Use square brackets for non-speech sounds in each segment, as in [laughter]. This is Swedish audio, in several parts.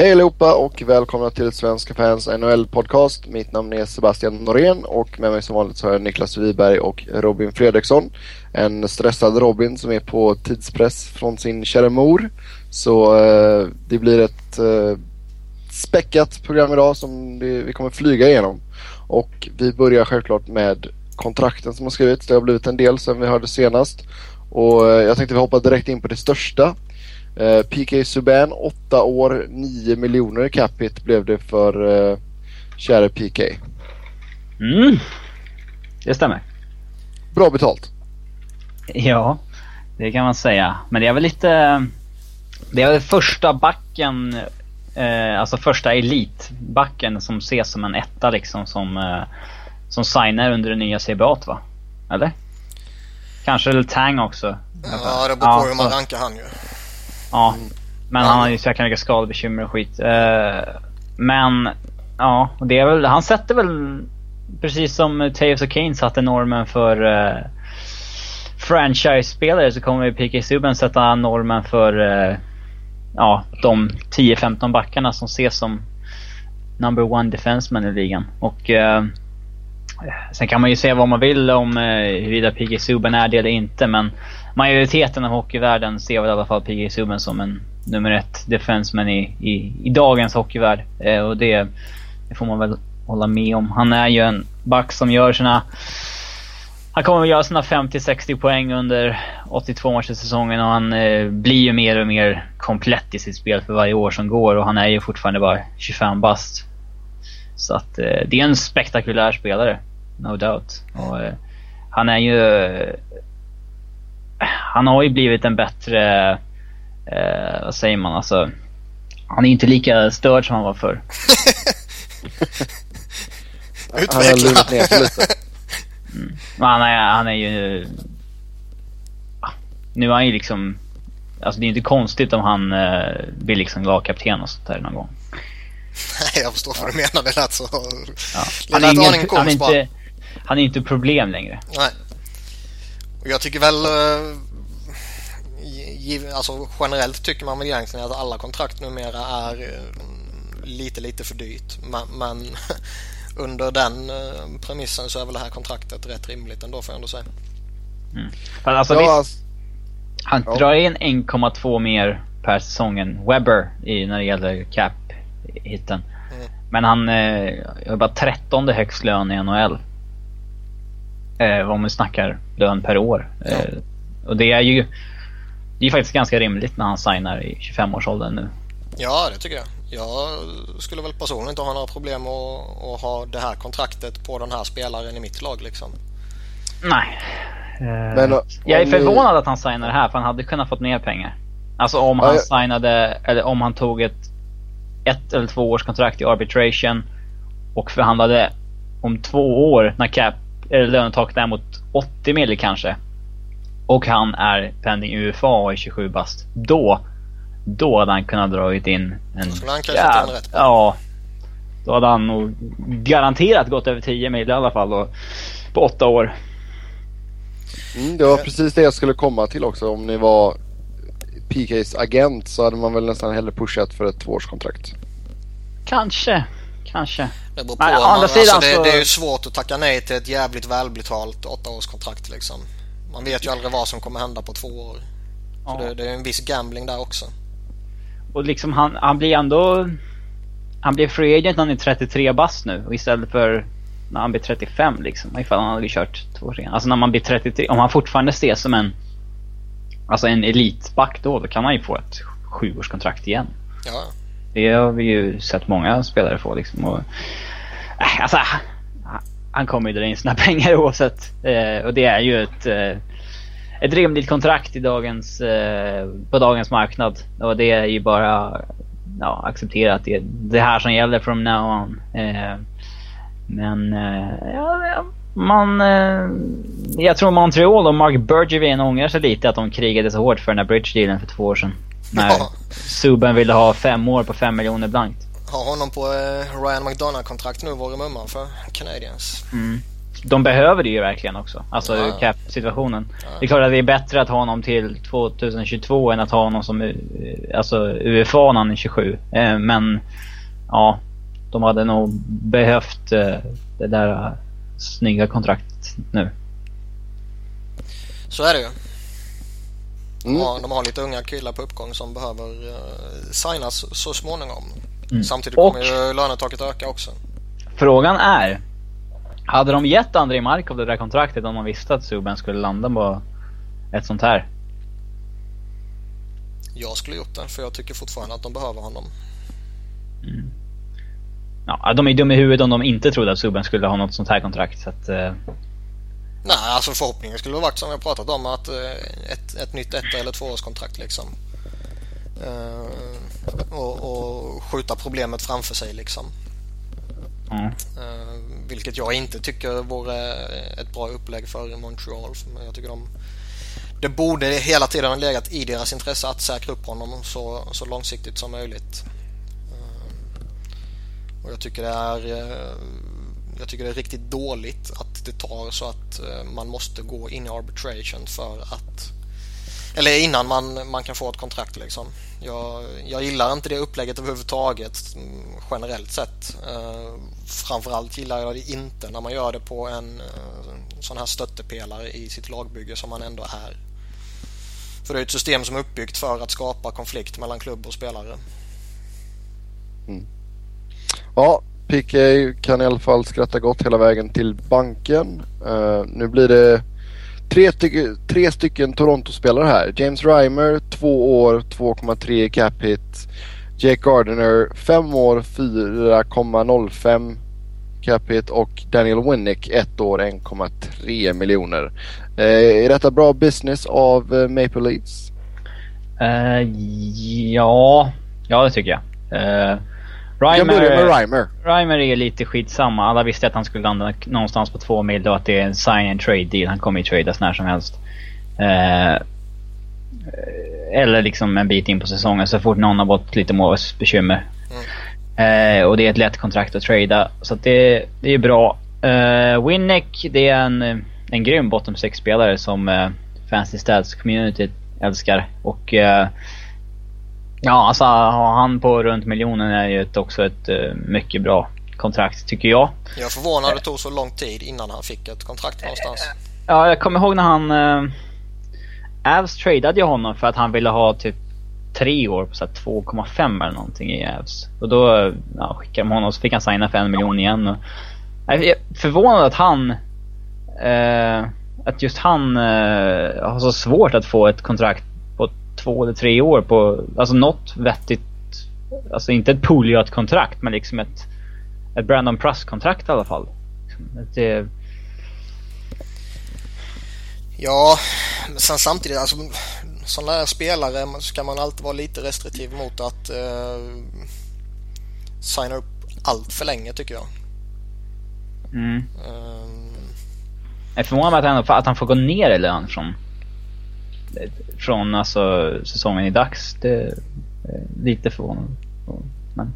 Hej allihopa och välkomna till Svenska fans NHL-podcast. Mitt namn är Sebastian Norén och med mig som vanligt så har jag Niklas Wiberg och Robin Fredriksson. En stressad Robin som är på tidspress från sin kära mor. Så eh, det blir ett eh, späckat program idag som det, vi kommer flyga igenom. Och vi börjar självklart med kontrakten som har skrivits. Det har blivit en del sen vi hörde senast. Och eh, jag tänkte vi hoppar direkt in på det största. Eh, PK Subban 8 år 9 miljoner capita blev det för uh, käre PK. Mm, det stämmer. Bra betalt. Ja, det kan man säga. Men det är väl lite... Det är väl första backen, eh, alltså första elitbacken som ses som en etta liksom som, eh, som signar under det nya CBA va? Eller? Kanske Tang också. Ja, det beror på hur man rankar han ju. Ja, men han har ju jäkla mycket skadebekymmer och skit. Uh, men, ja, det är väl, han sätter väl precis som Taves och Kane satte normen för uh, franchise-spelare så kommer PK Subban sätta normen för uh, ja, de 10-15 backarna som ses som number one defenseman i ligan. Och uh, Sen kan man ju säga vad man vill om huruvida PG Subban är det eller inte men majoriteten av hockeyvärlden ser väl i alla fall PG Subban som en nummer ett defenseman i, i, i dagens hockeyvärld. Eh, och det, det, får man väl hålla med om. Han är ju en back som gör sina... Han kommer att göra sina 50-60 poäng under 82 matcher säsongen och han eh, blir ju mer och mer komplett i sitt spel för varje år som går och han är ju fortfarande bara 25 bast. Så att eh, det är en spektakulär spelare, no doubt. Och, eh, han är ju han har ju blivit en bättre, eh, vad säger man, alltså. Han är inte lika störd som han var förr. [laughs] han har lite. Mm. Han, är, han är ju... Nu är han ju liksom... Alltså det är inte konstigt om han eh, blir liksom lagkapten och sånt där någon gång. Nej, jag förstår vad du menar. Det lät så... Ja. Han, är ingen, han, är inte, han är inte problem längre. Nej. Och jag tycker väl... Uh, alltså generellt tycker man väl egentligen att alla kontrakt numera är uh, lite, lite för dyrt. Men, men [laughs] under den uh, premissen så är väl det här kontraktet rätt rimligt ändå får jag ändå säga. Mm. Men alltså ja, visst, han ja. drar in 1,2 mer per säsong än Webber i, när det gäller cap-hitten. Mm. Men han eh, har bara 13 högst lön i NHL. Eh, om vi snackar lön per år. Ja. Eh, och det är ju det är faktiskt ganska rimligt när han signar i 25-årsåldern nu. Ja, det tycker jag. Jag skulle väl personligen inte ha några problem att, att ha det här kontraktet på den här spelaren i mitt lag liksom. Nej. Eh, Men, jag är förvånad att han signar det här för han hade kunnat fått mer pengar. Alltså om han ja, signade, eller om han tog ett ett eller två års kontrakt i arbitration och förhandlade om två år när cap eller lönetaket är mot 80 mil kanske. Och han är pending UFA och är 27 bast. Då, då hade han kunnat dragit in en... Då skulle han kanske ja, rätt Ja. Då hade han nog garanterat gått över 10 mil i alla fall då, på åtta år. Mm, det var precis det jag skulle komma till också. Om ni var PKs agent så hade man väl nästan hellre pushat för ett tvåårskontrakt. Kanske. Kanske. Det beror på. Men, man, alltså, det, så... det, är ju svårt att tacka nej till ett jävligt välbetalt åttaårskontrakt liksom. Man vet ju aldrig vad som kommer hända på två år. Ja. Så det, det är en viss gambling där också. Och liksom han, han blir ändå... Han blir free agent när han är 33 bast nu och istället för när han blir 35 liksom. Ifall han hade kört två år Alltså när man blir 33, om han fortfarande ses som en... Alltså en elitback då, då kan han ju få ett sjuårskontrakt igen. Ja. Det har vi ju sett många spelare få liksom. Och, äh, alltså, han kommer ju dra in sina [laughs] pengar oavsett. Eh, och det är ju ett, eh, ett rimligt kontrakt i dagens, eh, på dagens marknad. Och det är ju bara ja, acceptera att det är det här som gäller from now on. Eh, men eh, ja, man... Eh, jag tror Montreal och Mark Bergevin ångrar sig lite att de krigade så hårt för den här bridge-dealen för två år sedan. När ja. Subban ville ha fem år på fem miljoner blankt. Har honom på eh, Ryan McDonough-kontrakt nu, vore mumman för Canadiens. Mm. de behöver det ju verkligen också. Alltså Ja. cap-situationen. Det är klart att det är bättre att ha honom till 2022 än att ha honom som eh, alltså, UFA när han är 27. Eh, men ja, de hade nog behövt eh, det där snygga kontraktet nu. Så är det ju. De Mm. har, de har lite unga killar på uppgång som behöver uh, signas så småningom. Mm. Samtidigt Och- kommer ju lönetaket öka också. Frågan är, hade de gett Andrei Markov det där kontraktet om de visste att Subban skulle landa på ett sånt här? Jag skulle gjort det för jag tycker fortfarande att de behöver honom. Ja, de är dumma i huvudet om de inte trodde att Subban skulle ha något sånt här kontrakt. Så att, eh, Nej, alltså förhoppningen skulle ha varit som har pratat om att eh, ett, ett nytt ett eller tvåårskontrakt liksom. Eh, och, och skjuta problemet framför sig liksom. ja. Eh, vilket jag inte tycker vore ett bra upplägg för Montreal. Men jag tycker de, det borde hela tiden ha legat i deras intresse att säkra upp honom så, så långsiktigt som möjligt. Eh, och jag tycker det är eh, jag tycker det är riktigt dåligt att det tar så att man måste gå in i arbitration för att eller innan man, man kan få ett kontrakt liksom. Jag, jag gillar inte det upplägget överhuvudtaget mm, generellt sett. Eh, framförallt gillar jag det inte när man gör det på en eh, sån här stöttepelare i sitt lagbygge som man ändå är. För det är ett system som är uppbyggt för att skapa konflikt mellan klubb och spelare. Mm. Ja, PK kan i alla fall skratta gott hela vägen till banken. Uh, nu blir det tre, styck- tre stycken Toronto-spelare här. James Reimer, två år, 2,3 cap hit. Jake Gardiner, fem år, 4,05 cap hit. Och Daniel Winnick, ett år, 1,3 miljoner. Eh, är detta bra business av eh, Maple Leafs? Uh, ja, ja det tycker jag. Uh, vi kan börja med Reimer. Reimer är lite skitsamma. Alla visste att han skulle landa någonstans på två mil och att det är en sign and trade deal. Han kommer ju tradas när som helst. Eh, eller liksom en bit in på säsongen så fort någon har fått lite målsbekymmer. Eh, och det är ett lätt kontrakt att trada. Så att det, det är bra. Uh, Winnick, det är en, en grym bottom 6-spelare som uh, Fancy Stats Community älskar. Och eh, ja, alltså ha han på runt miljonen är ju ett, också ett eh, mycket bra kontrakt tycker jag. Jag är förvånad att det tog så lång tid innan han fick ett kontrakt någonstans. Ja, jag kommer ihåg när han... Uh, Avs tradeade ju honom för att han ville ha typ tre år på så här 2,5 eller någonting i Avs. Och då ja, skickade de honom så fick han signa för en miljon igen. Och, jag är förvånad att han... eh, att just han eh, har så svårt att få ett kontrakt två eller tre år på... Alltså något vettigt... Alltså inte ett Pouliot-kontrakt men liksom ett... Ett Brandon Pruss-kontrakt i alla fall. Ett, eh, Ja, men sen samtidigt, alltså sådana där spelare ska man alltid vara lite restriktiv mot att eh, signa upp allt för länge tycker jag. mm. Eh, Jag är förvånad att han, att han får gå ner i lön från, från alltså, säsongen i dags. Det är lite förvånande. Men,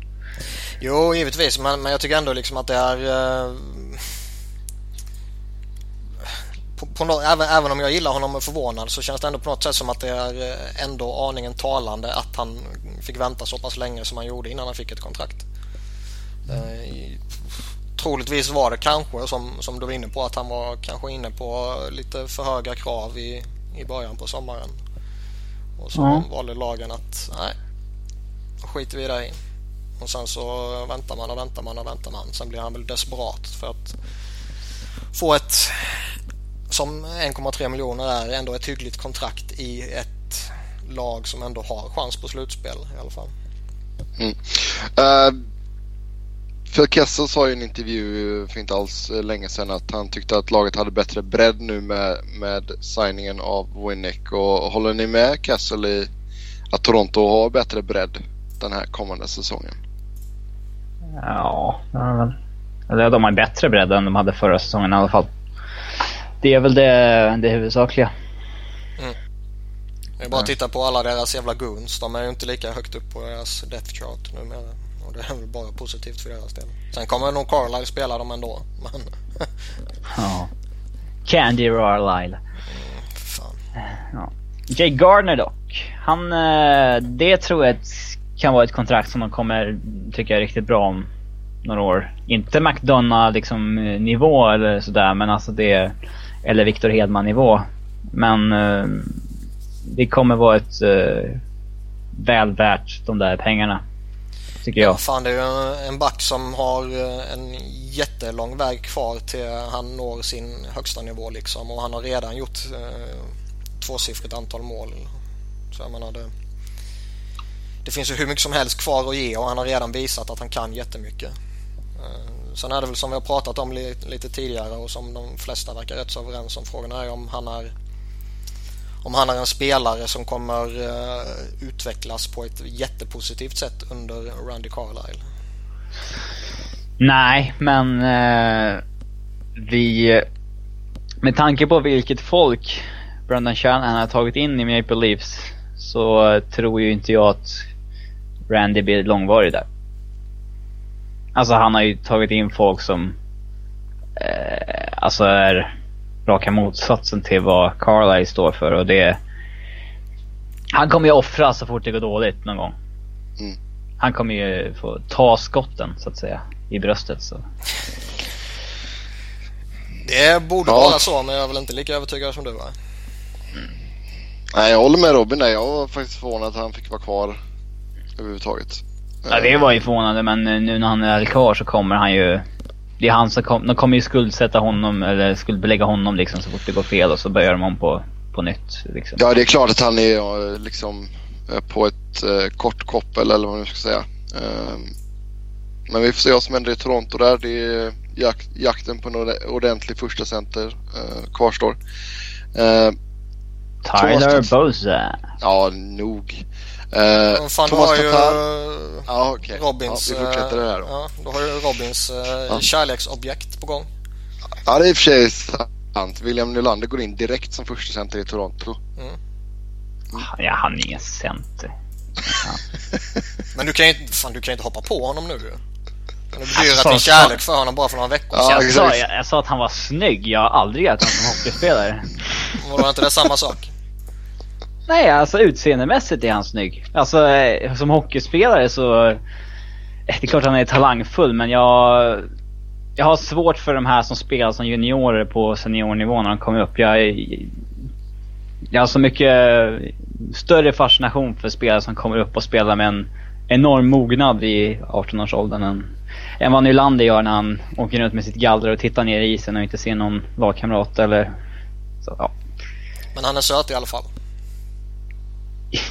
jo, givetvis, men, men jag tycker ändå liksom att det är eh, på, på nå- även, även om jag gillar honom och är förvånad så känns det ändå på något sätt som att det är eh, ändå aningen talande att han fick vänta så pass länge som han gjorde innan han fick ett kontrakt. Eh, i- troligtvis var det kanske som, som du var inne på att han var kanske inne på lite för höga krav i, i början på sommaren. Och så Ja. valde lagen att nej, då skiter vi i dig. Och sen så väntar man och väntar man och väntar man. Sen blir han väl desperat för att få ett som 1,3 miljoner är ändå ett hyggligt kontrakt i ett lag som ändå har chans på slutspel i alla fall. Uh, Phil Kessel sa i en intervju för inte alls eh, länge sedan att han tyckte att laget hade bättre bredd nu med, med signingen av Winnick. Och håller ni med Kessel i att Toronto har bättre bredd den här kommande säsongen? ja. Eller de har bättre bredd än de hade förra säsongen i alla fall. Det är väl det, det huvudsakliga. Det är bara att titta på alla deras jävla goons. De är ju inte lika högt upp på deras death chart numera. Och det är väl bara positivt för deras del. Sen kommer nog Carlisle spela dem ändå. Men... [laughs] ja. Candy Carlisle. Mm, fan. Ja. Jay Gardner dock. Han, eh, det tror jag kan vara ett kontrakt som de kommer tycka riktigt bra om några år. Inte McDonough liksom nivå eller sådär men alltså det... Eller Victor Hedman nivå. Men eh, det kommer vara ett eh, väl värt de där pengarna. Tycker jag. Ja, fan det är ju en back som har eh, en jättelång väg kvar till han når sin högsta nivå liksom och han har redan gjort eh, tvåsiffrigt antal mål. Så jag menar det, det finns ju hur mycket som helst kvar att ge och han har redan visat att han kan jättemycket. Eh, sen är det väl som vi har pratat om lite tidigare och som de flesta verkar rätt så överens om. Frågan är om han är om han är en spelare som kommer uh, utvecklas på ett jättepositivt sätt under Randy Carlisle. Nej, men uh, vi... Med tanke på vilket folk Brendan Shanahan har tagit in i Maple Leafs så tror ju inte jag att Randy blir långvarig där. Alltså han har ju tagit in folk som eh, alltså är raka motsatsen till vad Carlisle står för och det... Han kommer ju offra så fort det går dåligt någon gång. Mm. Han kommer ju få ta skotten så att säga i bröstet så. Det borde ja. vara så men jag är väl inte lika övertygad som du va? Mm. Nej jag håller med Robin där. Jag var faktiskt förvånad att han fick vara kvar överhuvudtaget. Ja det var ju förvånande men nu när han är kvar så kommer han ju det är han som kom, de kommer ju skuldsätta honom eller skuldbelägga honom liksom så fort det går fel och så börjar de om på, på nytt. Liksom. Ja det är klart att han är liksom eh, på ett eh, kort koppel eller vad man ska säga. Eh, men vi får se vad som händer i Toronto där. Det är jak jakten på en ordentlig första center eh, kvarstår. Eh, Tyler Boza. Ja, nog. Uh, fan, Thomas har ju ja, okay. Robins, ja, vi fortsätter det här då. Ja, då har ju Robins uh, ja. kärleksobjekt på gång. Ja, det är i och för sig sant. William Nylander går in direkt som första center i Toronto. Mm. Mm. Ja, han är ingen center. Ja. [laughs] Men du kan ju inte, fan, du kan inte hoppa på honom nu Du bedyrat din kärlek för honom bara för några veckor sedan. jag, sa, jag, jag, sa att han var snygg. Jag har aldrig gett honom som hockeyspelare. Var inte det samma sak? Nej, alltså utseendemässigt är han snygg. Alltså eh, som hockeyspelare så... Eh, det är klart han är talangfull men jag... Jag har svårt för de här som spelar som juniorer på seniornivå när de kommer upp. Jag, jag har så mycket större fascination för spelare som kommer upp och spelar med en enorm mognad i 18-årsåldern än, än vad Nylander gör när han åker runt med sitt galler och tittar ner i isen och inte ser någon lagkamrat eller... Så, ja. Men han är söt i alla fall.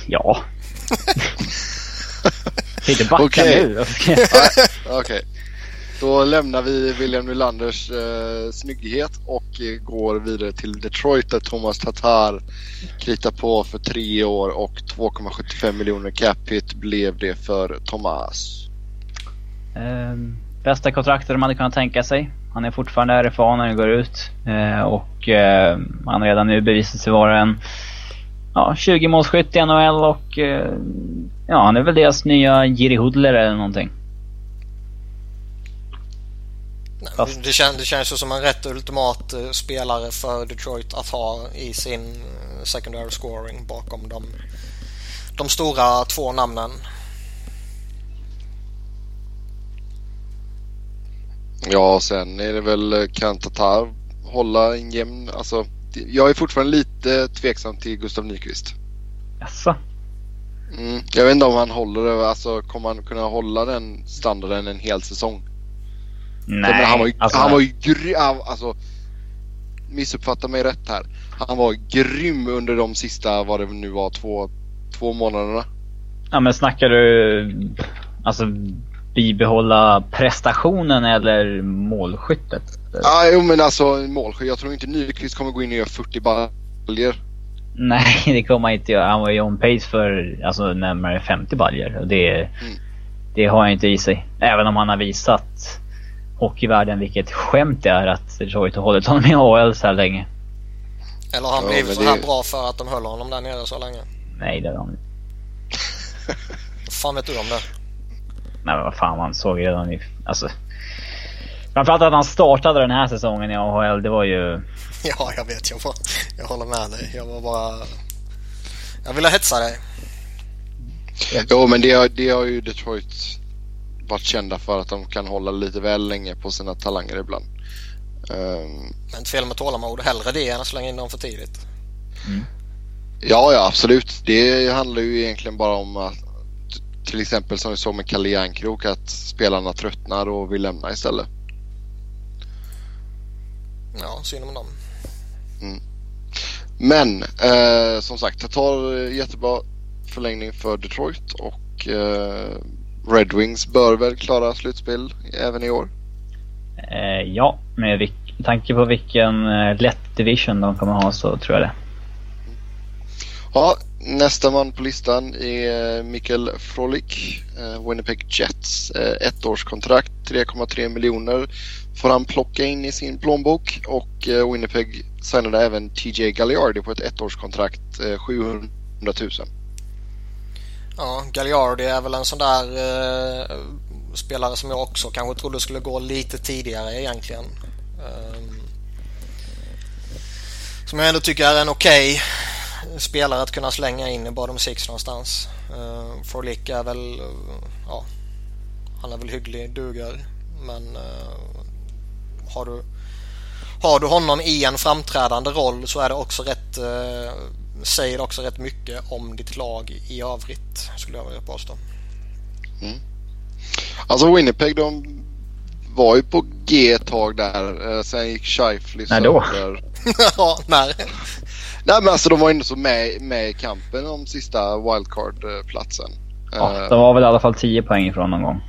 Ja. [laughs] Inte backa okay. nu. Okej. [laughs] Okay. Då lämnar vi William Nylanders eh, snygghet och eh, går vidare till Detroit där Thomas Tatar kritar på för tre år och 2,75 miljoner capita blev det för Thomas. Eh, bästa kontraktet de hade kunnat tänka sig. Han är fortfarande RFA när det går ut eh, och eh, han har redan nu bevisat sig vara en ja, 20 målskytt i NHL och eh, ja, han är väl deras nya Jiri Hudler eller någonting. det, kän, det känns ju som en rätt ultimat uh, spelare för Detroit att ha i sin uh, secondary scoring bakom de, de stora två namnen. Ja, sen är det väl kan Tatar hålla en jämn, alltså jag är fortfarande lite tveksam till Gustav Nyqvist. Jaså? Mm, jag vet inte om han håller det. Alltså kommer han kunna hålla den standarden en hel säsong? Nej. Men han var ju, alltså... han var ju grym. Alltså, missuppfatta mig rätt här. Han var grym under de sista, vad det nu var, två, två månaderna. Ja men snackar du alltså bibehålla prestationen eller målskyttet? Ja, jo men alltså målskytt. Jag tror inte Nyqvist kommer gå in och göra 40 baljor. Nej, [laughs] det kommer han inte göra. Han var ju on pace för alltså, närmare 50 baljor. Och det, mm. det har han inte i sig. Även om han har visat hockeyvärlden vilket skämt det är att Detroit har hållit honom i AHL så här länge. Eller har han ja, blivit så här det... bra för att de höll honom där nere så länge? Nej, det har han inte. fan vet du om det? Nej men vad fan man såg redan i... Alltså... Framförallt att han startade den här säsongen i AHL, det var ju... [laughs] Ja, jag vet. Jag, var, jag håller med dig. Jag var bara... Jag ville hetsa dig. Jo, men det, det har ju Detroit varit kända för att de kan hålla lite väl länge på sina talanger ibland. Um, Men inte fel med tålamod. Hellre det än att slänga in dem för tidigt. ja, ja absolut. Det handlar ju egentligen bara om att till exempel som vi såg med Kalle Järnkrok att spelarna tröttnar och vill lämna istället. Ja, synd om dem. Men eh, som sagt, det tar jättebra förlängning för Detroit och eh, Red Wings bör väl klara slutspel även i år. Eh, ja, med tanke på vilken eh, lätt division de kommer ha så tror jag det. Ja, nästa man på listan är eh, Mikael Frolik, eh, Winnipeg Jets. Eh, ettårskontrakt, 3,3 miljoner får han plocka in i sin plånbok och Winnipeg signade även TJ Galliardi på ett ettårskontrakt, 700 000. Ja, Gagliardi är väl en sån där eh, spelare som jag också kanske trodde skulle gå lite tidigare egentligen. Um, som jag ändå tycker är en okej okay spelare att kunna slänga in i bottom six någonstans. Uh, Frolic är väl, uh, ja, han är väl hygglig, duger. Men uh, har du har du honom i en framträdande roll så är det också rätt uh, säger också rätt mycket om ditt lag i övrigt skulle jag vilja påstå. Mm. Alltså Winnipeg de var ju på G ett tag där. Eh, sen gick Scheifly När då? sönder. [laughs] ja, när? Nej men alltså de var ändå så med, med i kampen om sista wildcard-platsen. Ja, de var väl i alla fall 10 poäng ifrån någon gång.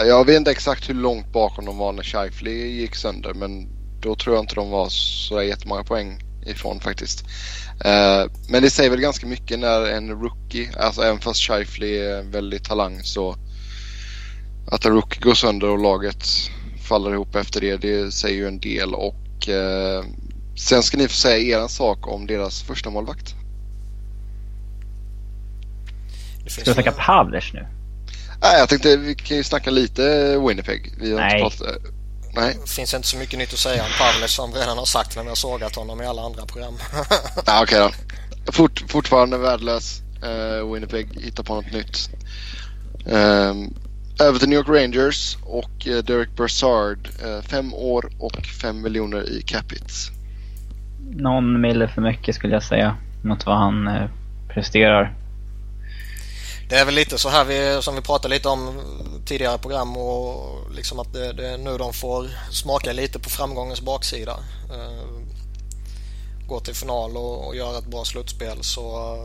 Eh, Jag vet inte exakt hur långt bakom de var när Scheifly gick sönder men då tror jag inte de var så jättemånga poäng ifrån faktiskt. Eh, men det säger väl ganska mycket när en rookie, alltså även fast Scheifly är väldigt talang så att en rookie går sönder och laget faller ihop efter det, det säger ju en del och eh, sen ska ni få säga er sak om deras första målvakt. Ska vi snacka Pavlers nu? Nej, jag tänkte vi kan ju snacka lite Winnipeg. Vi har Nej. Inte pratat, nej. Det finns inte så mycket nytt att säga om Pavles som redan har sagt när vi har sågat honom i alla andra program. [laughs] Ja, okej då. Fort, fortfarande värdelös. Uh, Winnipeg hittar på något nytt. Ehm, över till New York Rangers och eh, Derek Brassard. eh, fem år och fem miljoner i capita. Någon mille för mycket skulle jag säga. Mot vad han eh, presterar. Det är väl lite så här vi, som vi pratade lite om tidigare program och liksom att det, det är nu de får smaka lite på framgångens baksida. Eh, gå till final och, och göra ett bra slutspel så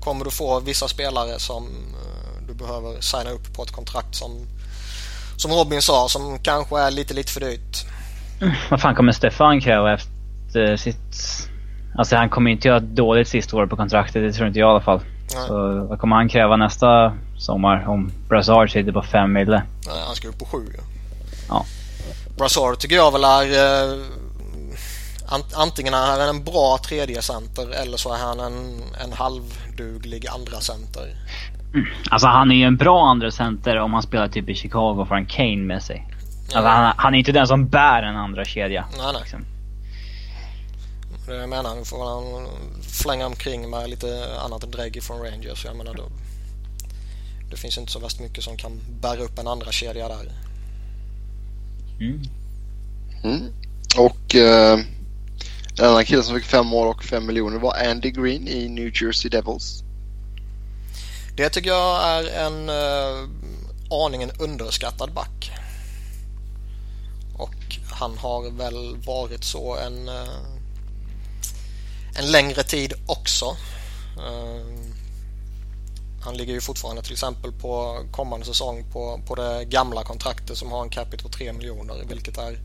kommer du få vissa spelare som eh, du behöver signa upp på ett kontrakt som som Robin sa som kanske är lite lite för dyrt. Vad fan kommer Stefan kräva efter sitt... Alltså han kommer inte göra ett dåligt sista år på kontraktet, det tror inte jag i alla fall. Nej. Så vad kommer han kräva nästa sommar om Brassard sitter på 5 mille? Nej, han ska upp på sju. Ja. Brassard tycker jag väl är eh, ant- antingen är han en bra tredje center eller så är han en, en halvduglig andra center. Alltså han är ju en bra andra center om han spelar typ i Chicago och får en Kane med sig. Alltså, han, han är inte den som bär en andra kedja. Nej, nej. Liksom. Det jag menar, nu får han flänga omkring med lite annat än drägg från Rangers. Jag menar då, det finns inte så värst mycket som kan bära upp en andra kedja där. Mm. Mm. Och eh, en annan kille som fick fem år och fem miljoner var Andy Green i New Jersey Devils. Det tycker jag är en uh, aningen underskattad back. Och han har väl varit så en, uh, en längre tid också. Eh, han ligger ju fortfarande till exempel på kommande säsong på, på det gamla kontraktet som har en capita typ på 3 miljoner vilket är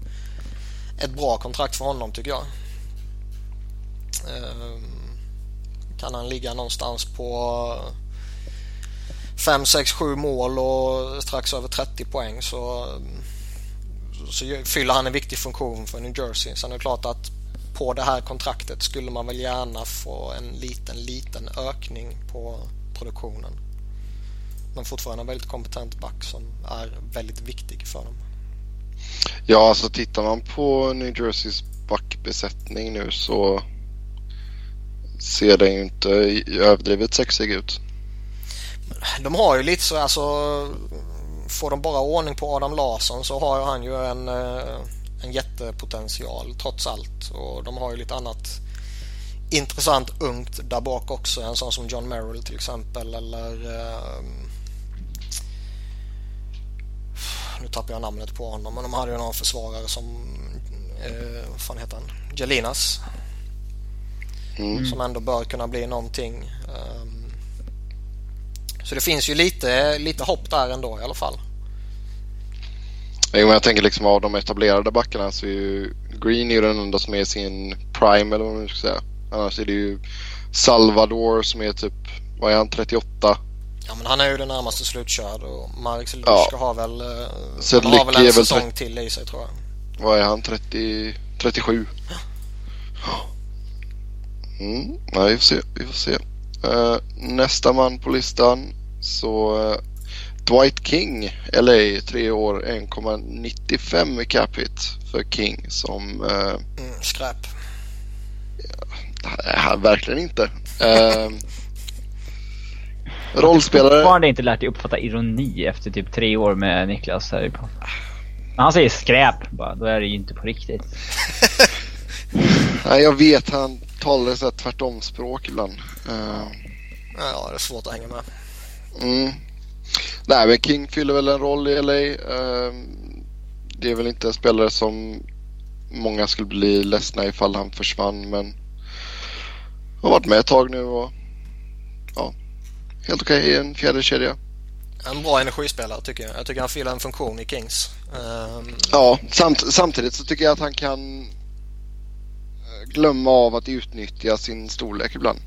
ett bra kontrakt för honom tycker jag. Eh, kan han ligga någonstans på 5, 6, 7 mål och strax över 30 poäng så, så fyller han en viktig funktion för New Jersey. Sen är det klart att på det här kontraktet skulle man väl gärna få en liten, liten ökning på produktionen. Men fortfarande en väldigt kompetent back som är väldigt viktig för dem. Ja, alltså tittar man på New Jerseys backbesättning nu så ser den ju inte överdrivet sexig ut. De har ju lite så alltså får de bara ordning på Adam Larsson så har han ju en, eh, en jättepotential trots allt och de har ju lite annat intressant ungt där bak också. En sån som John Merrill till exempel eller uh, nu tappar jag namnet på honom men de hade ju någon försvarare som uh, vad fan heter han? Jelinas mm. som ändå bör kunna bli någonting. Um, så det finns ju lite, lite hopp där ändå i alla fall. Jo, men jag tänker liksom av de etablerade backarna så är ju Green är den enda som är sin prime eller vad man ska säga. Annars är det ju Salvador som är typ, vad är han, 38? Ja men han är ju den närmaste slutkörd och Marek Sedlyska ja. har väl, så han har väl en säsong till i sig tror jag. Vad är han, 30, 37? Ja. Mm, nej, vi får se. Vi får se. Uh, nästa man på listan så uh, Dwight King, LA, tre år, 1,95 i cap hit för King som... Uh, mm, skräp. Ja, verkligen inte. Uh, rollspelare... Jag har fortfarande inte lärt dig uppfatta ironi efter typ tre år med Niklas här på. När han säger skräp bara, då är det ju inte på riktigt. Nej, jag vet. Han talar så här tvärtomspråk ibland. Uh... Ja, det är svårt att hänga med. Mm. Nej, men King fyller väl en roll i LA. Uh, det är väl inte en spelare som många skulle bli ledsna ifall han försvann, men har varit med ett tag nu och ja, helt okej okay i en fjärde kedja. En bra energispelare tycker jag. Jag tycker han fyller en funktion i Kings. Um... Ja, samt, samtidigt så tycker jag att han kan glömma av att utnyttja sin storlek ibland.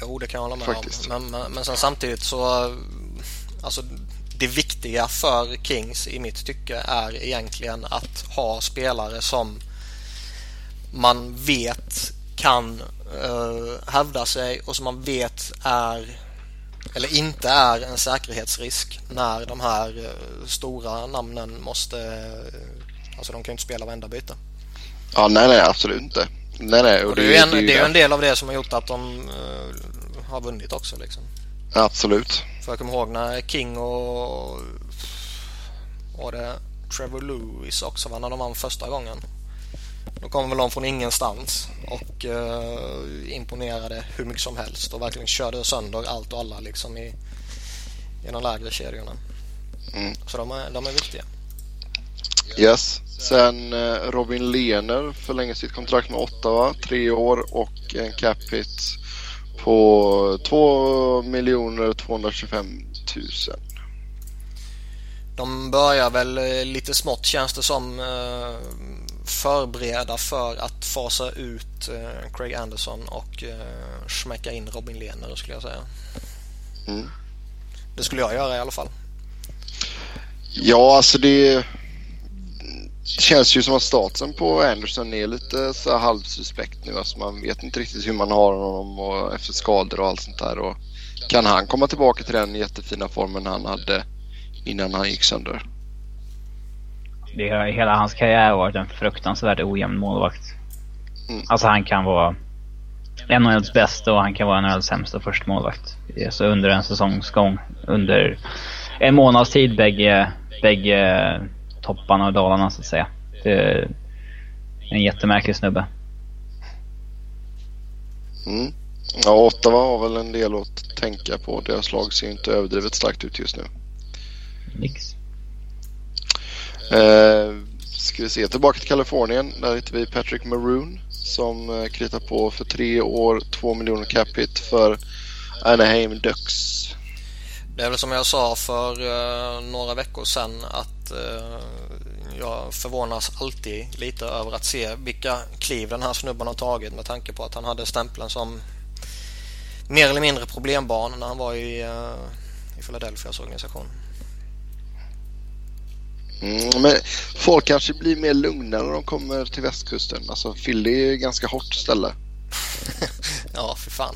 Jo, det kan jag hålla med Faktiskt. om. Men, men, men samtidigt så... Alltså, det viktiga för Kings i mitt tycke är egentligen att ha spelare som man vet kan uh, hävda sig och som man vet är eller inte är en säkerhetsrisk när de här uh, stora namnen måste... Uh, alltså de kan ju inte spela varenda byte. Ja, nej, nej, absolut inte. Nej, nej. Och, och det, det, är en, det, är en del av det som har gjort att de uh, har vunnit också. Liksom. Absolut. För jag kommer ihåg när King och var det Trevor Lewis också när de vann första gången. Då kom väl de från ingenstans och uh, imponerade hur mycket som helst och verkligen körde sönder allt och alla liksom i, i de lägre kedjorna. Mm. Så de är, de är viktiga. Yes. Sen eh, Robin Lehner förlänger sitt kontrakt med Ottawa, tre år och en cap hit på 2 225 000. De börjar väl eh, lite smått känns det som eh, förbereda för att fasa ut Craig Anderson och smäcka in Robin Lehner skulle jag säga. Mm. Det skulle jag göra i alla fall. Ja, alltså det det känns ju som att statusen på Anderson är lite så halvsuspekt nu. Alltså man vet inte riktigt hur man har honom och efter skador och allt sånt där. Och kan han komma tillbaka till den jättefina formen han hade innan han gick sönder? Det har hela hans karriär varit en fruktansvärt ojämn målvakt. Mm. Alltså han kan vara NHLs bästa och han kan vara NHLs sämsta förstmålvakt. Så under en säsongsgång. Under en månads tid bägge, bägge topparna och dalarna så att säga. Det är en jättemärklig snubbe. Mm. Ja, Ottawa har väl en del att tänka på. Deras lag ser inte överdrivet starkt ut just nu. Nix. Eh, ska vi se, tillbaka till Kalifornien. Där hittar vi Patrick Maroon som eh, kritar på för tre år, två miljoner cap hit för Anaheim Ducks. Det är väl som jag sa för uh, några veckor sedan att uh, jag förvånas alltid lite över att se vilka kliv den här snubben har tagit med tanke på att han hade stämpeln som mer eller mindre problembarn när han var i, uh, i Philadelphias organisation. Mm, men folk kanske blir mer lugna när de kommer till västkusten. Alltså Philly är ett ganska hårt ställe. [laughs] ja, för fan.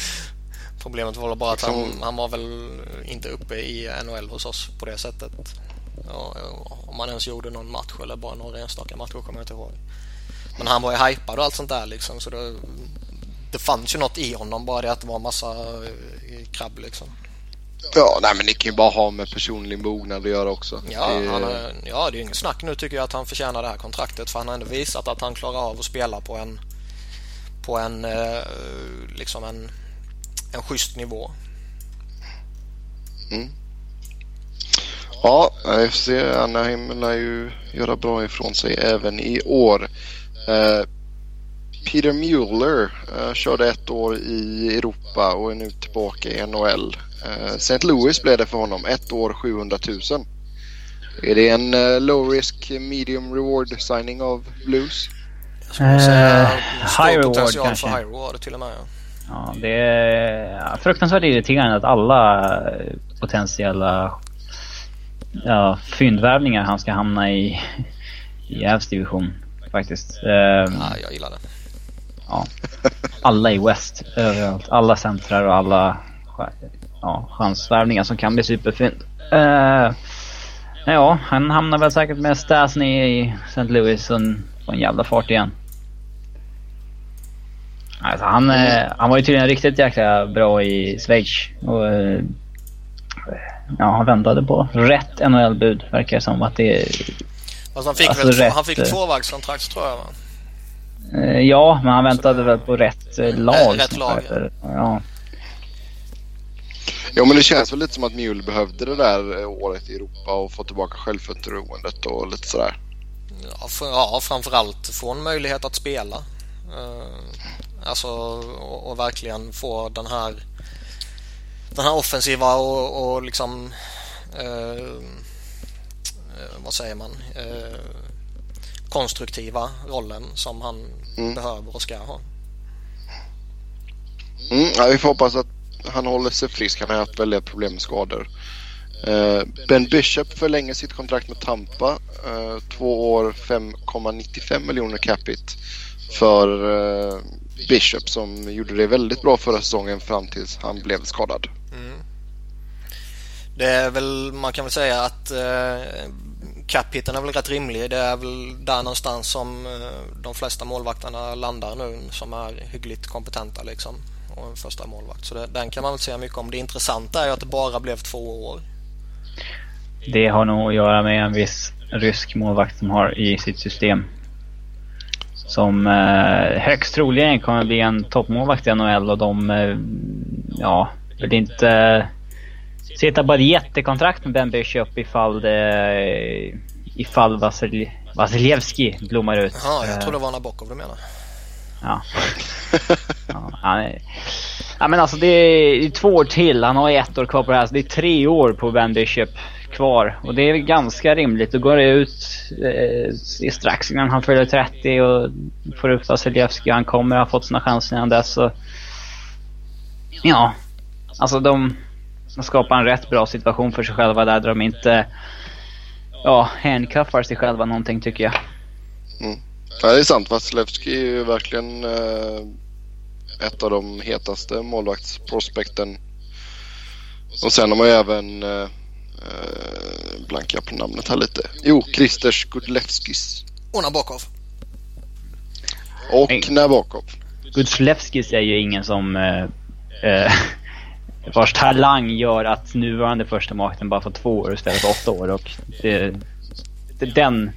[laughs] Problemet var bara att han, han var väl inte uppe i NHL hos oss på det sättet. Ja, om man ens gjorde någon match eller bara några enstaka matcher kommer jag inte ihåg. Men han var ju hypad och allt sånt där liksom så det, det fanns ju något i honom bara det att det var massa eh, krabb liksom. Ja, nej men det kan ju bara ha med personlig mognad att göra också. Ja, det... Han är, ja, det är inget snack nu tycker jag att han förtjänar det här kontraktet för han har ändå visat att han klarar av att spela på en på en eh, liksom en, en schysst nivå. Mm. Ja, se. Anaheim lär ju göra bra ifrån sig även i år. Eh, Peter Mueller uh, körde ett år i Europa och är nu tillbaka i NHL. Eh, St. Louis blev det för honom. Ett år 700 000. Är det en low risk medium reward signing av Blues? Jag säga high reward kanske. high reward till och med. Ja. ja det är fruktansvärt irriterande att alla potentiella ja, fyndvärvningar han ska hamna i, i division faktiskt. ja, jag gillar det ja, alla i West överallt. Alla centrar och alla ja, chansvärvningar som kan bli superfynd. Uh, ja, han hamnar väl säkert med Stasny i St. Louis och får en jävla fart igen. Alltså, han, mm. han var ju tydligen riktigt jäkla bra i Schweiz. Och, uh, ja, han väntade på rätt NHL-bud verkar det som. Att det, alltså han fick, alltså väl, rätt, han fick tvåvägskontrakt tror jag va? Eh, ja, men han väntade väl på rätt eh, lag. Rätt lag. Ja. Ja men det känns väl lite som att Mule behövde det där eh, året i Europa och få tillbaka självförtroendet och lite sådär. Ja, för, ja framförallt få en möjlighet att spela. Uh, alltså och, och, verkligen få den här den här offensiva och, och liksom uh, vad säger man? Uh, konstruktiva rollen som han mm. behöver och ska ha. Mm, ja, vi får hoppas att han håller sig frisk. Han har haft väldiga problem med skador. Uh, ben Bishop förlänger sitt kontrakt med Tampa. Uh, två år 5,95 miljoner capita för uh, Bishop som gjorde det väldigt bra förra säsongen fram tills han blev skadad. Det är väl, man kan väl säga att eh, Cap-hiten är väl rätt rimlig. Det är väl där någonstans som eh, de flesta målvakterna landar nu som är hyggligt kompetenta liksom. Och en första målvakt. Så det, den kan man väl säga mycket om. Det intressanta är ju att det bara blev två år. Det har nog att göra med en viss rysk målvakt som har i sitt system. Som eh, högst troligen kommer bli en toppmålvakt i NHL och de, eh, ja, vill inte sitta på ett jättekontrakt med Ben Bishop ifall det... Ifall Vasil, Vasiljevski blommar ut. Ja, jag tror det var Nabokov du menar. Ja. [laughs] ja, ja men alltså det är, två år till. Han har ett år kvar på det här. Så det är tre år på Ben Bishop kvar. Och det är ganska rimligt. Då går det ut eh, strax innan han fyller 30 och får ut Vasiljevski. Han kommer ha fått sina chanser innan dess. Så, ja, alltså de som skapar en rätt bra situation för sig själva där de inte ja, handcuffar sig själva någonting tycker jag. Mm. Ja, det är sant. Vasilevski är ju verkligen eh, ett av de hetaste målvaktsprospekten. Och sen har man ju även eh, eh blanka på namnet här lite. Jo, Kristers Gudlevskis. Och Nabokov. Och Nabokov. Gudlevskis är ju ingen som eh, eh vars talang gör att nuvarande första makten bara får två år istället för åtta år. Och det, det, den,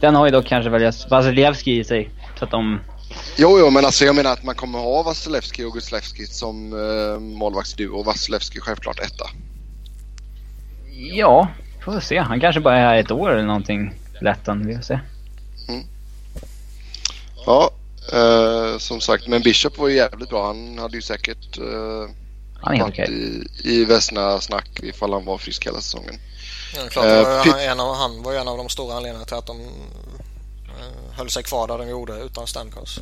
den har ju dock kanske Vasilevski i sig. Så att de... Jo, jo, men alltså jag menar att man kommer ha Vasilevski och Guslevski som eh, målvaktsduo och Vasilevski självklart etta. Ja, får vi se. Han kanske bara är här ett år eller någonting. Lättan, vi får se. Mm. Ja, eh, som sagt, men Bishop var ju jävligt bra. Han hade ju säkert eh, han är okej. I, i Vesna snack ifall han var frisk hela säsongen. Ja, klart, uh, var en av, han var ju en av de stora anledningarna till att de uh, höll sig kvar där de gjorde utan Stamkos.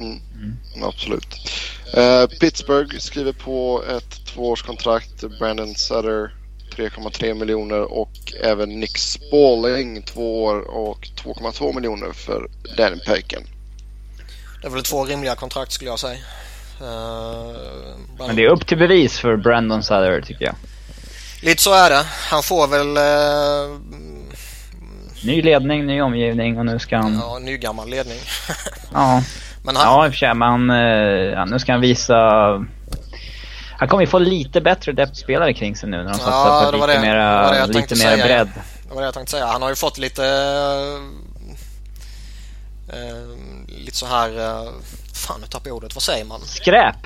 Mm. Mm. Absolut. Uh, Pittsburgh skriver på ett tvåårskontrakt. Brandon Sutter 3,3 miljoner och även Nick Spalling två år och 2,2 miljoner för Danny Paken. Det är väl två rimliga kontrakt skulle jag säga. Uh, Men det är upp till bevis för Brandon Sutter tycker jag. Lite så är det. Han får väl... Uh, ny ledning, ny omgivning och nu ska han... Ja, ny gammal ledning. [laughs] ja. Men han... Ja, i och för sig. Men uh, nu ska han visa... Han kommer ju få lite bättre depth-spelare kring sig nu när de satsar på lite, det, mera, det lite mer bredd. Det var det jag tänkte säga. Han har ju fått lite... Uh, lite så här... Fan, nu tappade jag ordet. Vad säger man? Skräp?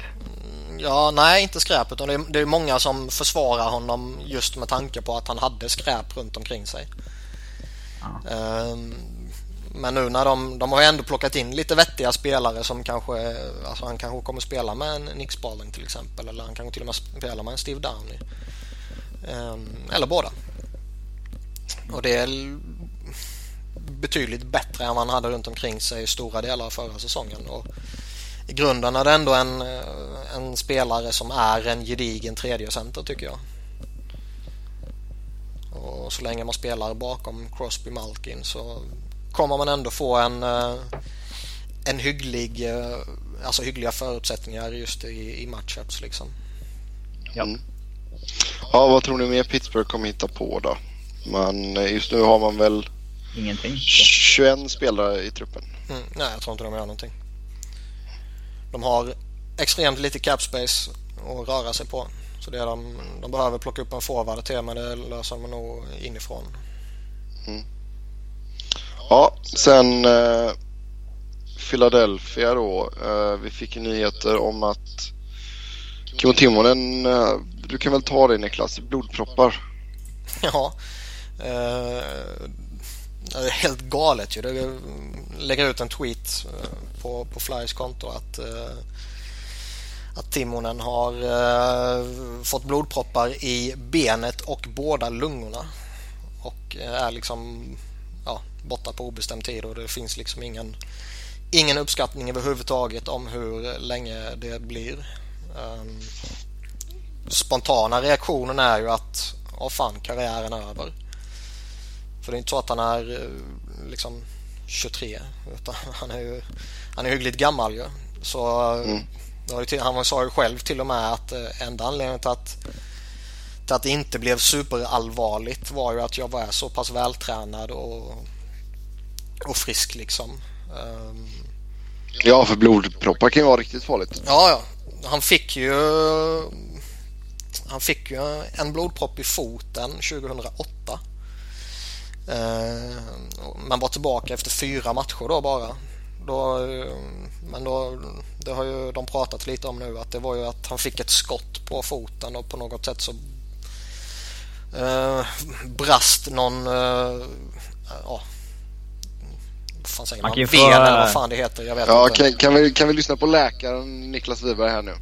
Mm, ja, nej inte skräp utan det är, det är många som försvarar honom just med tanke på att han hade skräp runt omkring sig. Ja. Um, men nu när de, de har ändå plockat in lite vettiga spelare som kanske, alltså han kanske kommer spela med en Nick Spalding till exempel eller han kanske till och med spela med en Steve Downey. Um, eller båda. Och det är betydligt bättre än vad han hade runt omkring sig i stora delar av förra säsongen. Och I grunden är det ändå en, en spelare som är en gedigen tredje center tycker jag. Och så länge man spelar bakom Crosby Malkin så kommer man ändå få en, en hygglig, alltså hyggliga förutsättningar just i, i matchups liksom. Ja. Mm. Ja, vad tror ni mer Pittsburgh kommer hitta på då? Men just nu har man väl Ingenting. 21 spelare i truppen. Mm, nej, jag tror inte de gör någonting. De har extremt lite cap space att röra sig på. Så det är de, de behöver plocka upp en forward till men det löser de nog inifrån. Mm. Ja, sen eh, Philadelphia då. Eh, vi fick nyheter om att Kimmo Timonen, eh, du kan väl ta det Niklas, blodproppar? [laughs] Ja. Det är helt galet ju. Det lägger ut en tweet eh, på, på Flyers konto att, eh, att Timonen har eh, fått blodproppar i benet och båda lungorna. Och eh, är liksom ja, borta på obestämd tid och det finns liksom ingen, ingen uppskattning överhuvudtaget om hur länge det blir. Um, spontana reaktionen är ju att åh fan, karriären är över. För det är inte så att han är eh, liksom 23 utan han är ju han är hyggligt gammal ju. Så mm. han sa ju själv till och med att eh, enda anledningen till att, till att det inte blev superallvarligt var ju att jag var så pass vältränad och, och frisk liksom. Um, ja, för blodproppar kan ju vara riktigt farligt. Ja, ja. Han fick ju han fick ju en blodpropp i foten 2008. Eh, man var tillbaka efter fyra matcher då bara. Då, eh, men då, det har ju de pratat lite om nu att det var ju att han fick ett skott på foten och på något sätt så eh, brast någon eh, ja, vad fan säger man? man Ven eller vad fan det heter. Jag vet ja, inte. Kan, kan, vi, kan vi lyssna på läkaren Niklas Wiberg här nu?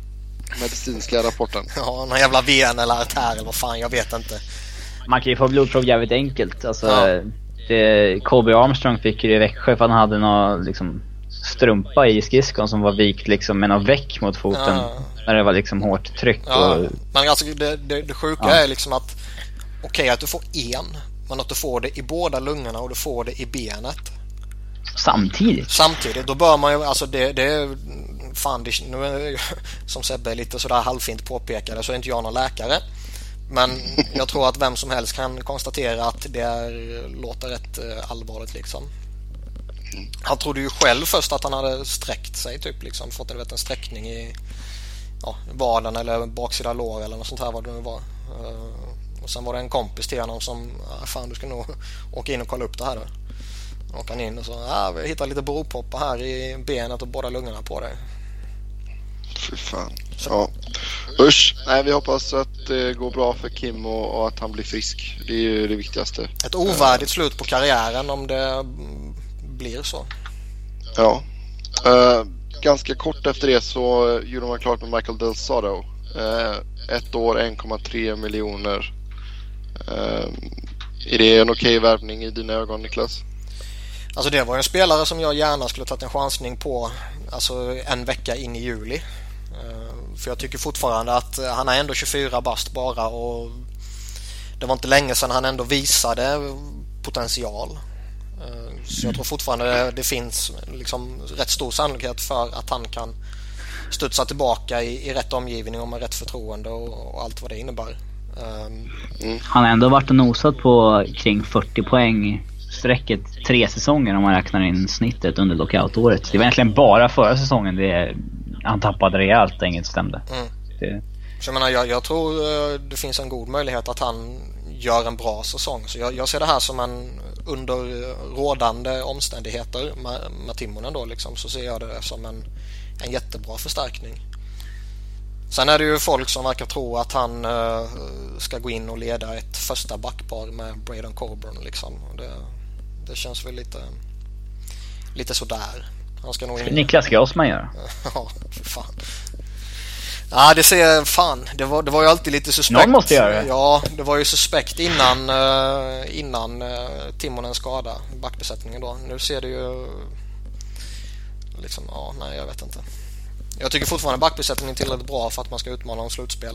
Medicinska rapporten. [laughs] Ja, någon jävla ven eller artär eller vad fan, jag vet inte. Man kan ju få blodprov jävligt enkelt. Alltså, ja. det, Colby Armstrong fick ju det i Växjö för han hade någon liksom, strumpa i skridskon som var vikt liksom, med någon väck mot foten. Ja. När det var liksom hårt tryck. Ja. Och... Men alltså det, det, det sjuka ja. är liksom att okej okay, att du får en, men att du får det i båda lungorna och du får det i benet. Samtidigt? Samtidigt. Då bör man ju, alltså det, det fan, det, nu [laughs] som Sebbe lite sådär halvfint påpekade så är inte jag någon läkare. Men jag tror att vem som helst kan konstatera att det är, låter rätt eh, allvarligt liksom. Han trodde ju själv först att han hade sträckt sig typ liksom. Fått en, vet, en sträckning i ja, vaden eller baksida lår eller något sånt här vad det nu var. Eh, och sen var det en kompis till honom som, ah, fan du ska nog åka in och kolla upp det här då. han in och så, ah, vi hittar lite bropoppar här i benet och båda lungorna på dig. Fy fan. Ja. Usch. Nej, vi hoppas att det går bra för Kim och, och, att han blir frisk. Det är ju det viktigaste. Ett ovärdigt slut på karriären om det blir så. Ja. Uh, ganska kort efter det så gjorde man klart med Michael Del Soto. Uh, ett år, 1,3 miljoner. Uh, är det en okej okay värvning i dina ögon Niklas? Alltså det var en spelare som jag gärna skulle tagit en chansning på alltså en vecka in i juli. För jag tycker fortfarande att han är ändå 24 bast bara och det var inte länge sedan han ändå visade potential. Eh, så jag tror fortfarande det finns liksom rätt stor sannolikhet för att han kan studsa tillbaka i, i rätt omgivning och med rätt förtroende och, och allt vad det innebär. Um, mm. Han har ändå varit och nosat på kring 40 poäng strecket tre säsonger om man räknar in snittet under lockoutåret. Det var egentligen bara förra säsongen det han tappade rejält och inget stämde. Mm. Det... Så jag, menar, jag, jag, tror eh, det finns en god möjlighet att han gör en bra säsong. Så jag, jag ser det här som en under rådande omständigheter med, med Timonen då liksom, så ser jag det som en, en jättebra förstärkning. Sen är det ju folk som verkar tro att han uh, ska gå in och leda ett första backpar med Braden Coburn liksom. Det, det känns väl lite, lite sådär. Han ska nog in... Niklas Grossman [laughs] göra. ja, för fan. Ja, det ser fan. Det var, det var ju alltid lite suspekt. Någon måste göra det. Ja, det var ju suspekt innan, uh, innan uh, Timonens skada, backbesättningen då. Nu ser det ju liksom, ja, nej jag vet inte. Jag tycker fortfarande backbesättningen är tillräckligt bra för att man ska utmana om slutspel.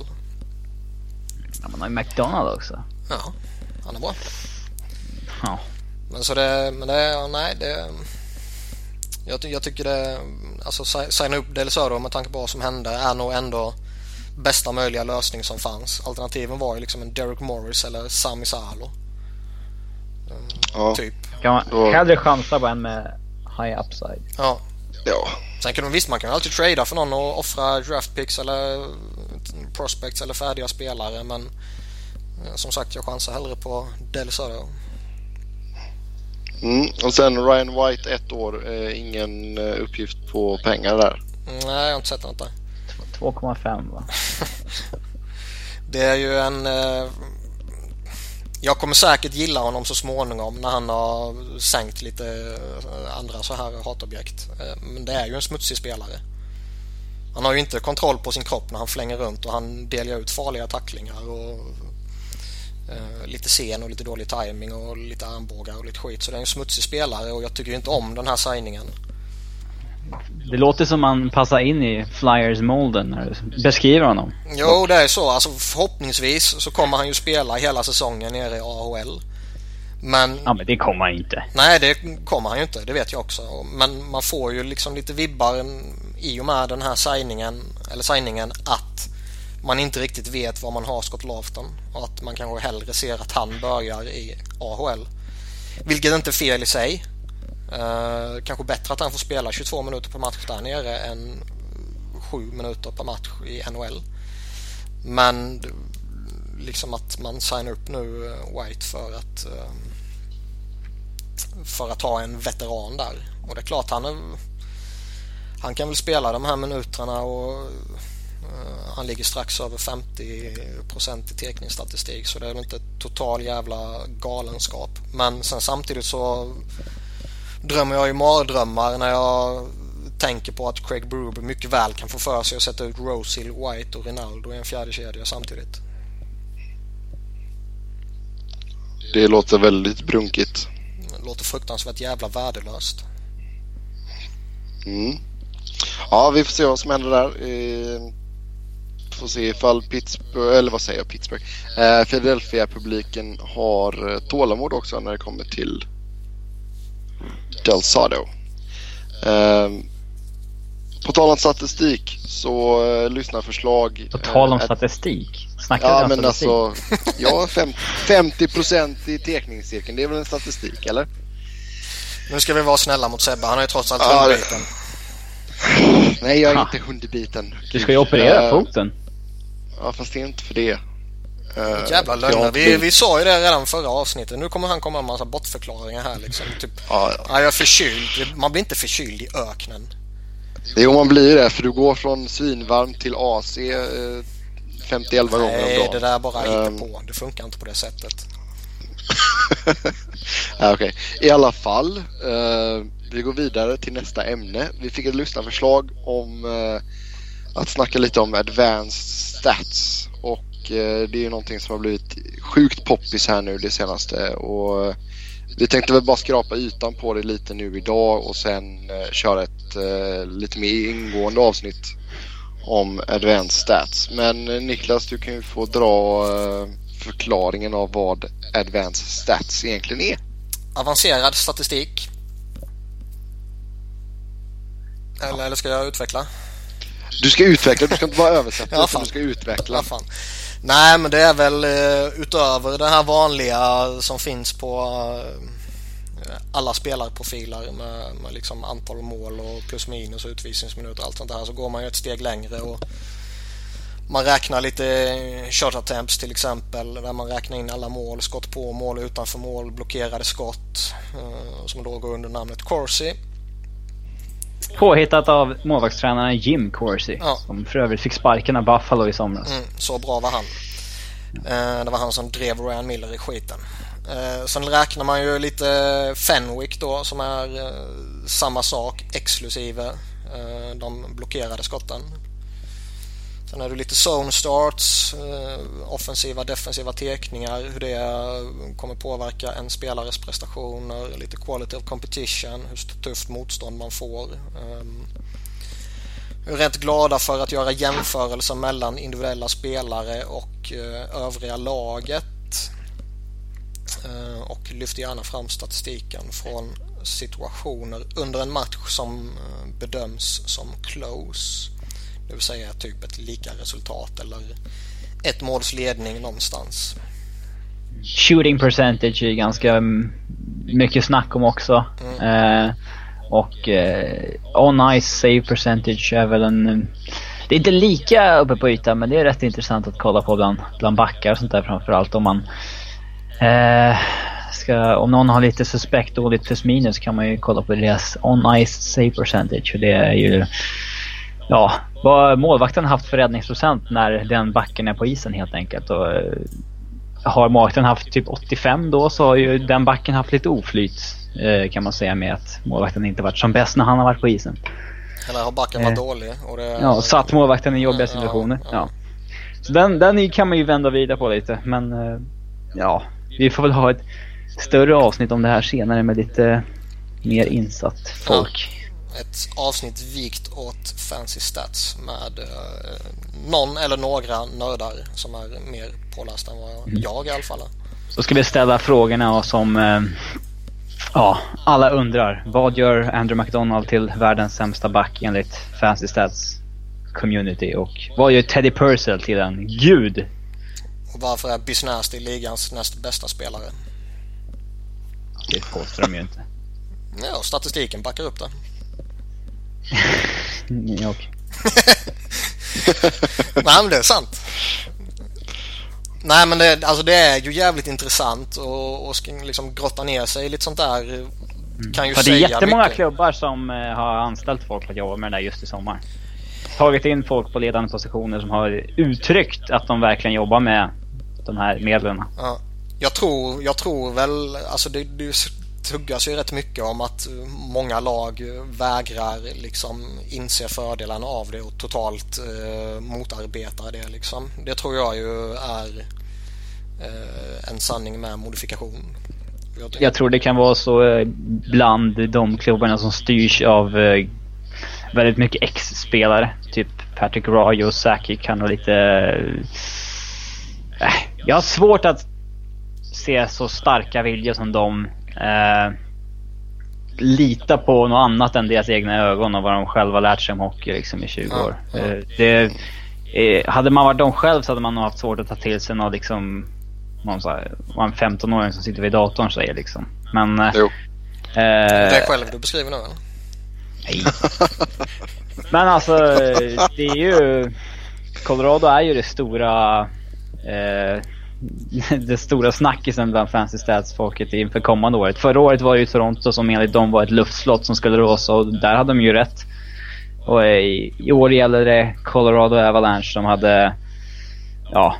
Ja, man har ju McDonald också. Ja, han är bra. Ja. Men så det, men det, nej det... Jag, jag tycker det, alltså signa upp Del Söder med tanke på vad som hände är nog ändå bästa möjliga lösning som fanns. Alternativen var ju liksom en Derek Morris eller Sami Salo. Ja. Typ. Kan man hellre chansa på en med high upside? Ja. Ja. Sen kan man visst, man kan alltid trada för någon och offra draft picks eller prospects eller färdiga spelare men eh, som sagt jag chansar hellre på Del Söder. Mm. Och sen Ryan White ett år. Eh, ingen eh, uppgift på pengar där. Nej, jag har inte sett något där. 2,5 va? [laughs] det är ju en... Eh, jag kommer säkert gilla honom så småningom när han har sänkt lite eh, andra så här hatobjekt. Eh, men det är ju en smutsig spelare. Han har ju inte kontroll på sin kropp när han flänger runt och han delar ut farliga tacklingar och lite sen och lite dålig timing och lite armbågar och lite skit. Så det är en smutsig spelare och jag tycker inte om den här signingen. Det låter som man passar in i Flyers-molden när du beskriver honom. Jo, det är så. Alltså, förhoppningsvis så kommer han ju spela hela säsongen nere i AHL. Men... Ja, men det kommer han inte. Nej, det kommer han ju inte. Det vet jag också. Men man får ju liksom lite vibbar i och med den här signingen, eller signingen att man inte riktigt vet var man har Scott Lafton och att man kanske hellre ser att han börjar i AHL. Vilket inte är fel i sig. Eh, kanske bättre att han får spela 22 minuter per match där nere än 7 minuter per match i NHL. Men liksom att man signar upp nu eh, White för att eh, för att ha en veteran där. Och det är klart han är, han kan väl spela de här minuterna och han ligger strax över 50% i tekningsstatistik så det är väl inte total jävla galenskap. Men sen samtidigt så drömmer jag ju mardrömmar när jag tänker på att Craig Bruber mycket väl kan få för sig att sätta ut Rosehill, White och Rinaldo i en fjärde kedja samtidigt. Det låter väldigt brunkigt. Det låter fruktansvärt jävla värdelöst. Mm. Ja, vi får se vad som händer där får se ifall Pittsburgh, eller vad säger jag, Pittsburgh, eh, Philadelphia-publiken har eh, tålamod också när det kommer till Del Sado. Eh, på tal om statistik så eh, lyssnar förslag. På tal om eh, statistik? Snackar ja, men statistik? alltså, ja, 50 procent i tekningscirkeln, det är väl en statistik, eller? Nu ska vi vara snälla mot Sebbe, han har ju trots allt ja, hundbiten. Nej, jag är inte hundbiten. Du ska ju operera uh, foten. Ja, fast det är inte för det. Uh, Jävla lögner. Vi, vi sa ju det redan förra avsnittet. Nu kommer han komma med en massa bortförklaringar här liksom. Typ, ja, ja. jag är förkyld. Man blir inte förkyld i öknen. Jo, man blir det. För du går från svinvarm till AC eh, 51 gånger om dagen. Nej, det där bara um, inte på. Det funkar inte på det sättet. [laughs] ja, okay. i alla fall. Uh, vi går vidare till nästa ämne. Vi fick ett lyssnarförslag om uh, att snacka lite om advanced stats. Och eh, det är ju någonting som har blivit sjukt poppis här nu det senaste. Och eh, vi tänkte väl bara skrapa ytan på det lite nu idag och sen eh, köra ett eh, lite mer ingående avsnitt om advanced stats. Men eh, Niklas, du kan ju få dra eh, förklaringen av vad advanced stats egentligen är. Avancerad statistik. Eller, eller ska jag utveckla? Du ska utveckla, du ska inte bara [laughs] översätta ja, utan du ska utveckla. Ja, fan. Nej men det är väl uh, utöver det här vanliga som finns på uh, alla spelarprofiler med, med liksom antal mål och plus minus och utvisningsminuter och allt sånt där så går man ju ett steg längre och man räknar lite short attempts till exempel där man räknar in alla mål, skott på mål, utanför mål, blockerade skott uh, som då går under namnet Corsi. Påhittat av målvaktstränaren Jim Corsi. Ja. Som för övrigt fick sparken av Buffalo i somras. Mm, så bra var han. Uh, det var han som drev Ryan Miller i skiten. Uh, sen räknar man ju lite Fenwick då som är samma sak exklusive de blockerade skotten. Sen är det lite zone starts, eh, offensiva defensiva tekningar, hur det kommer påverka en spelares prestationer, lite quality of competition, hur tufft motstånd man får. Ehm, jag vi är rätt glada för att göra jämförelser mellan individuella spelare och eh, övriga laget. Ehm, och lyfter gärna fram statistiken från situationer under en match som eh, bedöms som close. Det vill säga typ ett lika resultat eller ett måls ledning någonstans. Shooting percentage är ganska mycket snack om också. Mm. Eh, och eh, on ice save percentage är väl en... Det är inte lika uppe på ytan men det är rätt intressant att kolla på bland, bland backar och sånt där framförallt om man... Eh, ska, om någon har lite suspekt dåligt plus minus kan man ju kolla på deras on ice save percentage. För det är ju ja, vad målvakten haft för räddningsprocent när den backen är på isen helt enkelt. Och, eh, har målvakten haft typ 85 då så har ju den backen haft lite oflyt eh, kan man säga med att målvakten inte varit som bäst när han har varit på isen. Eller har backen varit eh, dålig? Och det, ja, satt målvakten i jobbiga situationer. Ja, ja. Så den, den kan man ju vända vidare på lite men eh, ja, vi får väl ha ett större avsnitt om det här senare med lite mer insatt folk ett avsnitt vikt åt fancy stats med eh, någon eller några nördar som är mer pålästa än vad mm. jag i alla fall. Så ska vi ställa frågorna som eh, ja, alla undrar. Vad gör Andrew McDonald till världens sämsta back enligt fancy stats community? Och vad gör Teddy Purcell till en gud? Och varför är Bisnasty ligans näst bästa spelare? Det påstår de ju inte. Ja, statistiken backar upp det. Ja, [laughs] Nej men det är sant. Nej men det, alltså det är ju jävligt intressant och, och liksom grotta ner sig i lite sånt där. Mm. Kan ju för säga det är jättemånga mycket. klubbar som eh, har anställt folk för att jobba med det där just i sommar. Tagit in folk på ledande positioner som har uttryckt att de verkligen jobbar med de här medlen. Ja. Jag tror, jag tror väl, alltså det, det tuggas ju rätt mycket om att många lag vägrar liksom inse fördelarna av det och totalt eh, motarbetar det liksom. Det tror jag ju är eh, en sanning med modifikation. Jag, jag tror det kan vara så eh, bland de klubbarna som styrs av eh, väldigt mycket ex-spelare. Typ Patrick Roy och Saki kan ha lite... Eh, jag har svårt att se så starka viljor som de eh, lita på något annat än deras egna ögon och vad de själva lärt sig om hockey liksom, i 20 ja, år. Ja. Eh, det, eh, hade man varit de själv så hade man nog haft svårt att ta till sig något liksom någon så här, en 15-åring som sitter vid datorn säger liksom. Men... Jo. Eh, det är själv du beskriver nu eller? Nej. Men alltså, det är ju... Colorado är ju det stora... Eh, [laughs] det stora snackisen bland fancy stats-folket inför kommande året. Förra året var det ju Toronto som enligt dem var ett luftslott som skulle råsa och där hade de ju rätt. Och eh, i, i år gäller det Colorado Avalanche som hade ja,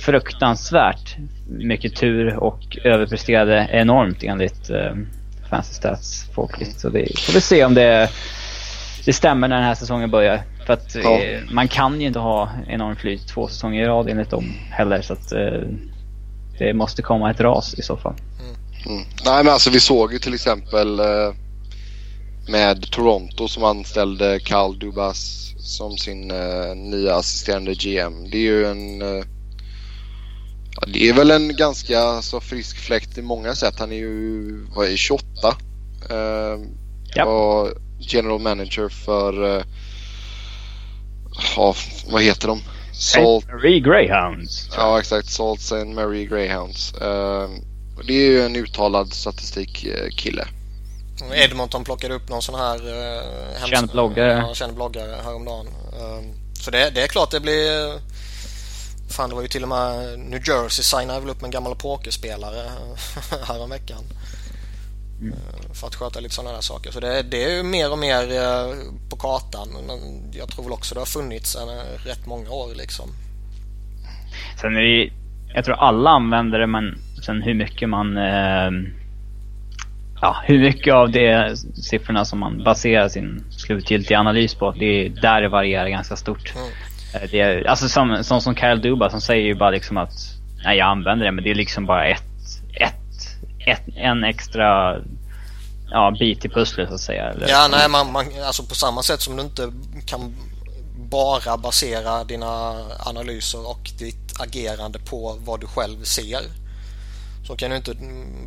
fruktansvärt mycket tur och överpresterade enormt enligt eh, fancy stats-folket. Så det får vi se om det, det stämmer när den här säsongen börjar. För att ja. eh, man kan ju inte ha enorm flyt två säsonger i rad enligt dem heller. Så att eh, det måste komma ett ras i så fall. Mm. Mm. Nej men alltså vi såg ju till exempel eh, med Toronto som anställde Carl Dubas som sin eh, nya assisterande GM. Det är ju en eh, det är väl en ganska så frisk fläkt i många sätt. Han är ju vad är, 28. Eh, yep. Var general manager för ja, vad heter de? Salt... Mary Greyhounds. Ja, exakt. Salt St. Mary Greyhounds. Uh, det är ju en uttalad statistikkille. Edmonton plockade upp någon sån här uh, känd bloggare. Ja, känd bloggare häromdagen. Uh, så det, det är klart det blir... Fan, det var ju till och med New Jersey signade väl upp en gammal pokerspelare [laughs] häromveckan. Mm. För att sköta lite sådana där saker. Så det, det är ju mer och mer på kartan. Men jag tror väl också det har funnits en, rätt många år liksom. Sen är det jag tror alla använder det men sen hur mycket man eh, ja, hur mycket av de siffrorna som man baserar sin slutgiltiga analys på. Det är där det varierar ganska stort. Mm. Eh, det är, alltså som, som, som Kyle Duba som säger ju bara liksom att nej, jag använder det men det är liksom bara ett, ett, en extra ja, bit i pusslet så att säga. Eller, ja, nej, man, man, alltså på samma sätt som du inte kan bara basera dina analyser och ditt agerande på vad du själv ser. Så kan du inte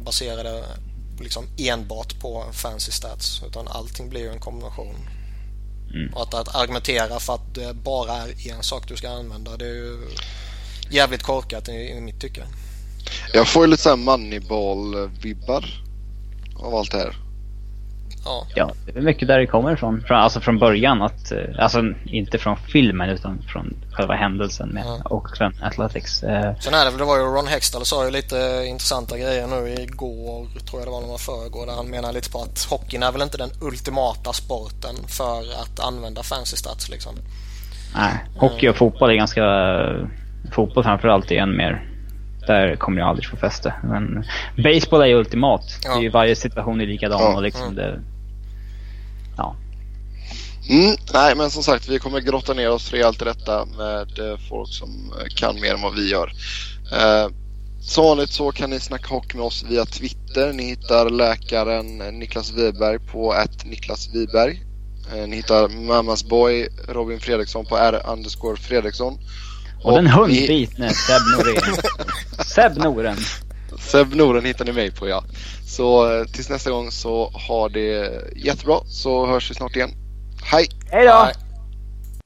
basera det liksom enbart på fancy stats utan allting blir ju en kombination. Mm. Och att, att argumentera för att det bara är en sak du ska använda det är ju jävligt korkat i, i mitt tycke. Jag får ju lite såhär moneyball-vibbar av allt det här. Ja. ja, det är mycket där det kommer ifrån. Från, alltså från början. Att, eh, alltså inte från filmen utan från själva händelsen med ja. Oakland Athletics. Eh. Sen är det, det var ju Ron Hextall sa ju lite intressanta grejer nu igår, tror jag det var, någon förrgår, där han menar lite på att hockeyn är väl inte den ultimata sporten för att använda fancy stats liksom. Nej, hockey och fotboll är ganska... Fotboll framförallt är en mer där kommer jag aldrig få fäste. Men baseball är ju ultimat. Ja. Det är ju varje situation är likadan ja. och liksom mm. det... Ja. Mm, nej, men som sagt, vi kommer grotta ner oss rejält i detta med eh, folk som eh, kan mer än vad vi gör. Eh, som vanligt så kan ni snacka hockey med oss via Twitter. Ni hittar läkaren Niklas Wiberg på ett Niklas Wiberg. Eh, ni hittar Mamas Boy Robin Fredriksson på R Fredriksson. Och, och den hundbitne [laughs] Seb Norén. Seb Noren. Seb Noren hittar ni mig på ja. Så eh, tills nästa gång så ha det jättebra så hörs vi snart igen. Hej! Hej då!